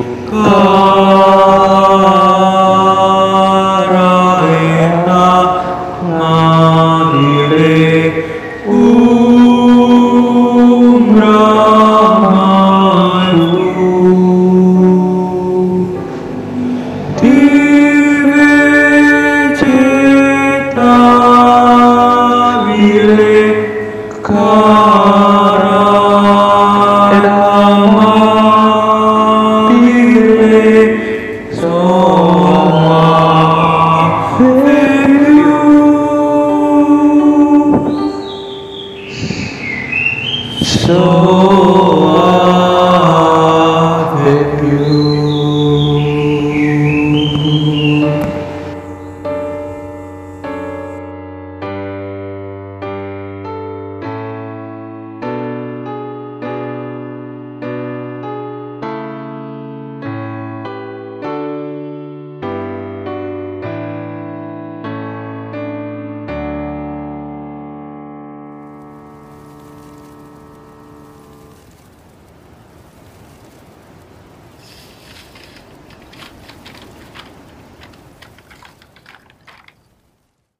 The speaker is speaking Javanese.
Sukarina Mani So